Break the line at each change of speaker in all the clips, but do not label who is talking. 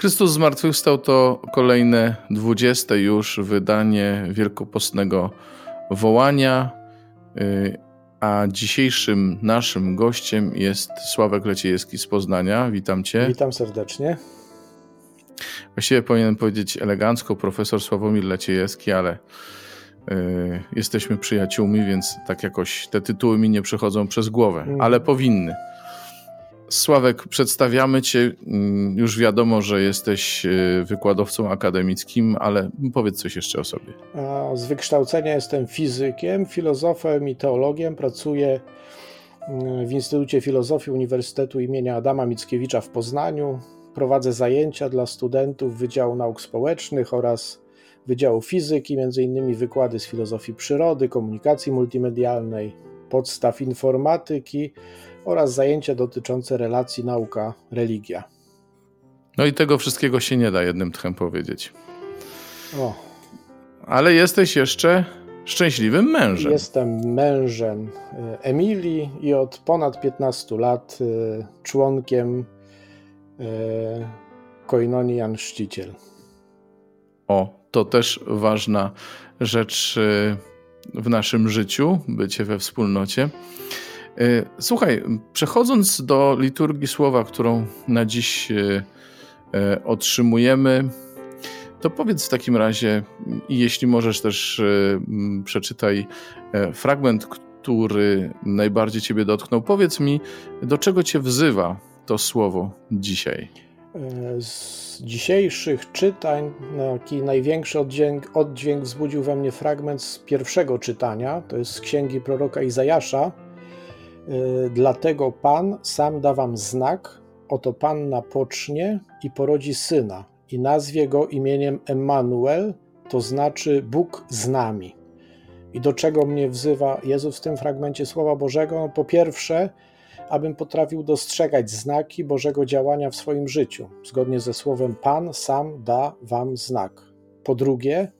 Chrystus zmartwychwstał to kolejne dwudzieste już wydanie wielkopostnego wołania, y, a dzisiejszym naszym gościem jest Sławek Leciejewski z Poznania. Witam Cię.
Witam serdecznie.
Właściwie powinienem powiedzieć elegancko profesor Sławomir Leciejewski, ale y, jesteśmy przyjaciółmi, więc tak jakoś te tytuły mi nie przechodzą przez głowę, mm. ale powinny. Sławek, przedstawiamy Cię. Mm, już wiadomo, że jesteś y, wykładowcą akademickim, ale powiedz coś jeszcze o sobie.
Z wykształcenia jestem fizykiem, filozofem i teologiem. Pracuję mm, w Instytucie Filozofii Uniwersytetu imienia Adama Mickiewicza w Poznaniu. Prowadzę zajęcia dla studentów Wydziału Nauk Społecznych oraz Wydziału Fizyki, innymi wykłady z filozofii przyrody, komunikacji multimedialnej, podstaw informatyki oraz zajęcia dotyczące relacji nauka-religia.
No i tego wszystkiego się nie da jednym tchem powiedzieć. O. Ale jesteś jeszcze szczęśliwym mężem.
Jestem mężem e, Emilii i od ponad 15 lat e, członkiem e, Koinonii Jan Szciciel.
O, to też ważna rzecz w naszym życiu, bycie we wspólnocie. E, słuchaj, przechodząc do liturgii słowa, którą na dziś e, e, otrzymujemy, to powiedz w takim razie, i jeśli możesz też przeczytaj fragment, który najbardziej Ciebie dotknął. Powiedz mi, do czego Cię wzywa to słowo dzisiaj?
Z dzisiejszych czytań taki największy oddźwięk, oddźwięk wzbudził we mnie fragment z pierwszego czytania, to jest z księgi proroka Izajasza, Y, dlatego Pan sam da wam znak, oto Panna pocznie i porodzi syna i nazwie go imieniem Emmanuel, to znaczy Bóg z nami. I do czego mnie wzywa Jezus w tym fragmencie Słowa Bożego? No, po pierwsze, abym potrafił dostrzegać znaki Bożego działania w swoim życiu, zgodnie ze słowem Pan sam da wam znak. Po drugie,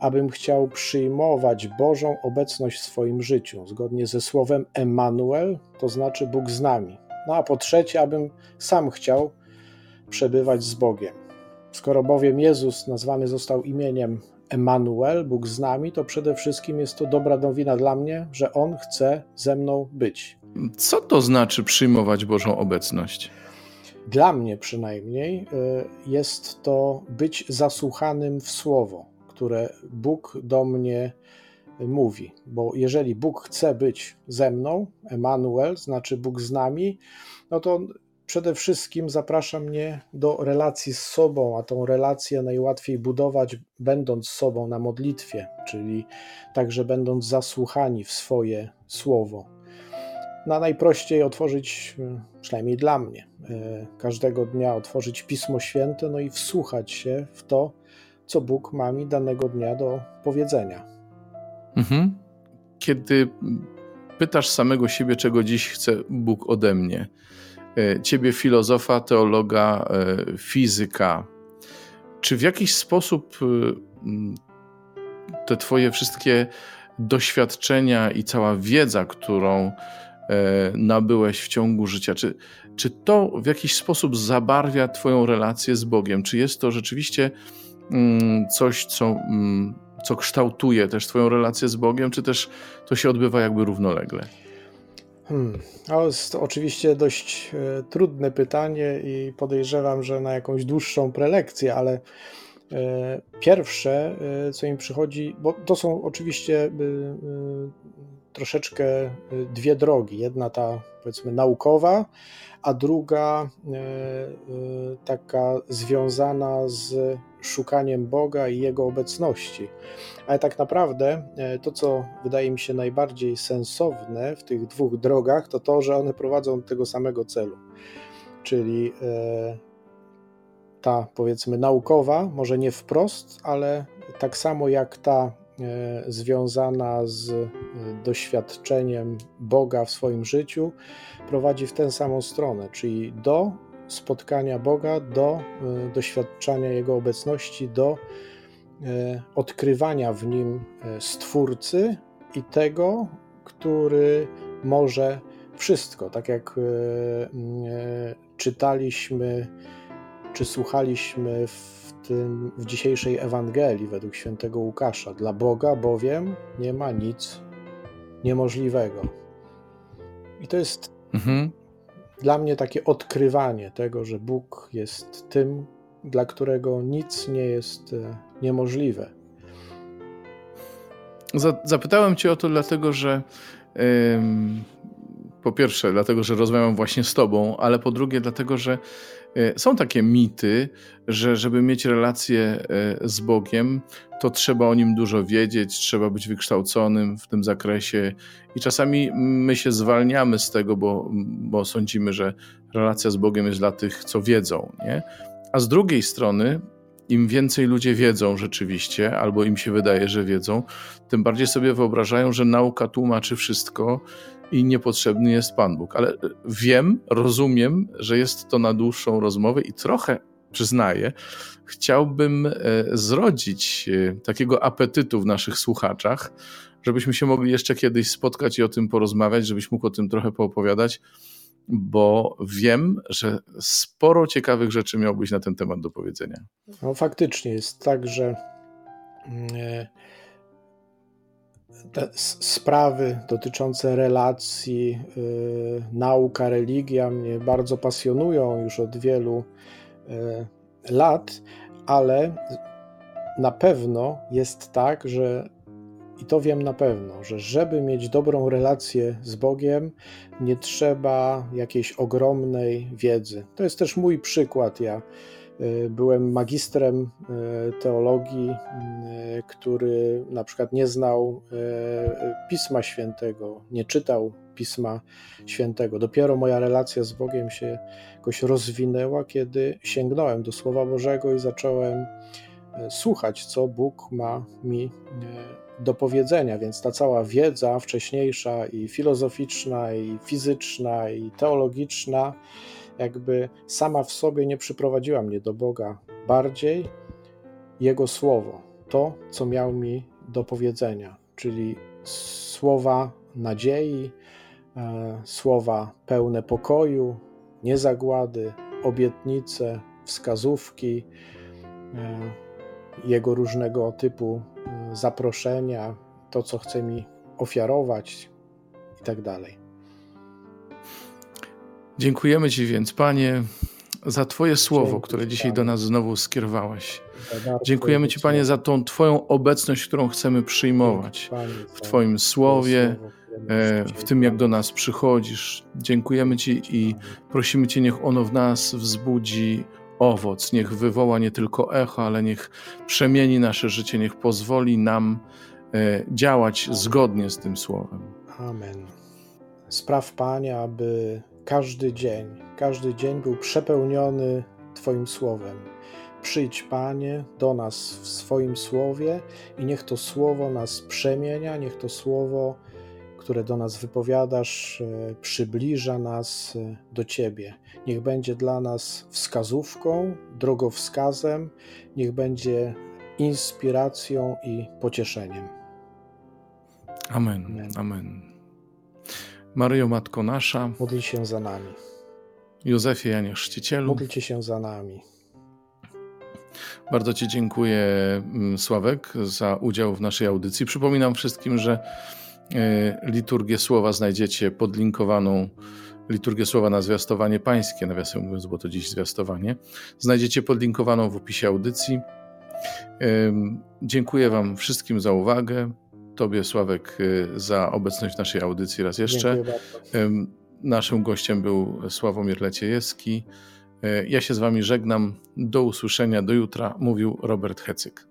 abym chciał przyjmować Bożą obecność w swoim życiu, zgodnie ze słowem Emmanuel, to znaczy Bóg z nami. No a po trzecie, abym sam chciał przebywać z Bogiem. Skoro bowiem Jezus nazwany został imieniem Emmanuel, Bóg z nami, to przede wszystkim jest to dobra nowina dla mnie, że On chce ze mną być.
Co to znaczy przyjmować Bożą obecność?
Dla mnie przynajmniej y, jest to być zasłuchanym w słowo które Bóg do mnie mówi. Bo jeżeli Bóg chce być ze mną, Emanuel, znaczy Bóg z nami, no to przede wszystkim zaprasza mnie do relacji z sobą, a tą relację najłatwiej budować będąc sobą na modlitwie, czyli także będąc zasłuchani w swoje słowo. Na najprościej otworzyć, przynajmniej dla mnie, e, każdego dnia otworzyć Pismo Święte, no i wsłuchać się w to, co Bóg ma mi danego dnia do powiedzenia.
Mhm. Kiedy pytasz samego siebie, czego dziś chce Bóg ode mnie, e, ciebie filozofa, teologa, e, fizyka, czy w jakiś sposób e, te twoje wszystkie doświadczenia i cała wiedza, którą nabyłeś w ciągu życia, czy, czy to w jakiś sposób zabarwia Twoją relację z Bogiem? Czy jest to rzeczywiście coś, co, mm, co kształtuje też Twoją relację z Bogiem, czy też to się odbywa jakby równolegle?
Hmm. To jest oczywiście dość e, trudne pytanie i podejrzewam, że na jakąś dłuższą prelekcję, ale e, pierwsze, e, co mi przychodzi, bo to są oczywiście troszeczkę dwie drogi. Jedna ta powiedzmy naukowa, a druga taka związana z szukaniem Boga i Jego obecności. Ale tak naprawdę e, to, co wydaje mi się najbardziej sensowne w tych dwóch drogach, to to, że one prowadzą do tego samego celu. Czyli e, ta powiedzmy naukowa, może nie wprost, ale tak samo jak ta e, związana z doświadczeniem Boga w swoim życiu, prowadzi w tę samą stronę, czyli do spotkania Boga, do e, doświadczania Jego obecności, do e, odkrywania w nim e, Stwórcy i tego, który może wszystko. Tak jak czytaliśmy czy słuchaliśmy w, tym, w dzisiejszej Ewangelii według świętego Łukasza. Dla Boga bowiem nie ma nic niemożliwego. I to jest mhm. Dla mnie takie odkrywanie tego, że Bóg jest tym, dla którego nic nie jest e, niemożliwe.
Zapytałem Cię o to, dlatego że po pierwsze, dlatego że rozmawiam właśnie z Tobą, ale po drugie, dlatego że są takie mity, że żeby mieć relację e, z Bogiem, to trzeba o nim dużo wiedzieć, trzeba być wykształconym w tym zakresie i czasami my się zwalniamy z tego, bo, bo sądzimy, że relacja z Bogiem jest dla tych, co wiedzą. Nie? A z drugiej strony, im więcej ludzie wiedzą rzeczywiście, albo im się wydaje, że wiedzą, tym bardziej sobie wyobrażają, że nauka tłumaczy wszystko i niepotrzebny jest Pan Bóg. Ale wiem, rozumiem, że jest to na dłuższą rozmowę i trochę przyznaję, chciałbym e, zrodzić e, takiego apetytu w naszych słuchaczach, żebyśmy się mogli jeszcze kiedyś spotkać i o tym porozmawiać, żebyś mógł o tym trochę poopowiadać, bo wiem, że sporo ciekawych rzeczy miałbyś na ten temat do powiedzenia.
No, faktycznie jest tak, że mm, e, te sprawy dotyczące relacji, y, nauka, religia mnie bardzo pasjonują już od wielu y, lat, ale na pewno jest tak, że i to wiem na pewno, że żeby mieć dobrą relację z Bogiem, nie trzeba jakiejś ogromnej wiedzy. To jest też mój przykład. Ja y, byłem magistrem y, teologii, y, który na przykład nie znał Pisma Świętego, nie czytał Pisma Świętego. Dopiero moja relacja z Bogiem się jakoś rozwinęła, kiedy sięgnąłem do Słowa Bożego i zacząłem słuchać, co Bóg ma mi do powiedzenia, więc ta cała wiedza wcześniejsza i filozoficzna, i fizyczna, i teologiczna, jakby sama w sobie nie przyprowadziła mnie do Boga. Bardziej Jego Słowo, to, co miał mi do powiedzenia, czyli słowa nadziei, e, słowa pełne pokoju, niezagłady, obietnice, wskazówki, e, Jego różnego typu zaproszenia, to co chce mi ofiarować i tak dalej.
Dziękujemy Ci więc, Panie, za Twoje słowo, Dzięki które dzisiaj do nas znowu skierowałeś. Dziękujemy Ci, Panie, za tą Twoją obecność, którą chcemy przyjmować w Twoim słowie, e, w tym, jak do nas przychodzisz. Dziękujemy Ci i prosimy Cię, niech ono w nas wzbudzi owoc, niech wywoła nie tylko echo, ale niech przemieni nasze życie, niech pozwoli nam e, działać zgodnie z tym słowem.
Amen. Spraw Panie, aby każdy dzień, każdy dzień był przepełniony Twoim słowem. Przyjdź, Panie, do nas w swoim słowie i niech to słowo nas przemienia, niech to słowo które do nas wypowiadasz, e, przybliża nas e, do Ciebie. Niech będzie dla nas wskazówką, drogowskazem, niech będzie inspiracją i pocieszeniem.
Amen. Amen. Amen. Maryjo, Matko Nasza,
módl się za nami.
Józefie Janie Chrzcicielu,
módlcie się za nami.
Bardzo Ci dziękuję, mm, Sławek, za udział w naszej audycji. Przypominam wszystkim, że liturgię słowa znajdziecie podlinkowaną, liturgię słowa na zwiastowanie pańskie, nawiasem mówiąc, bo to dziś zwiastowanie, znajdziecie podlinkowaną w opisie audycji. Dziękuję Wam wszystkim za uwagę. Tobie, Sławek, e, za obecność w naszej audycji raz jeszcze. Naszym gościem był Sławomir Leciejewski. E, ja się z Wami żegnam. Do usłyszenia, do jutra, mówił Robert Hecyk.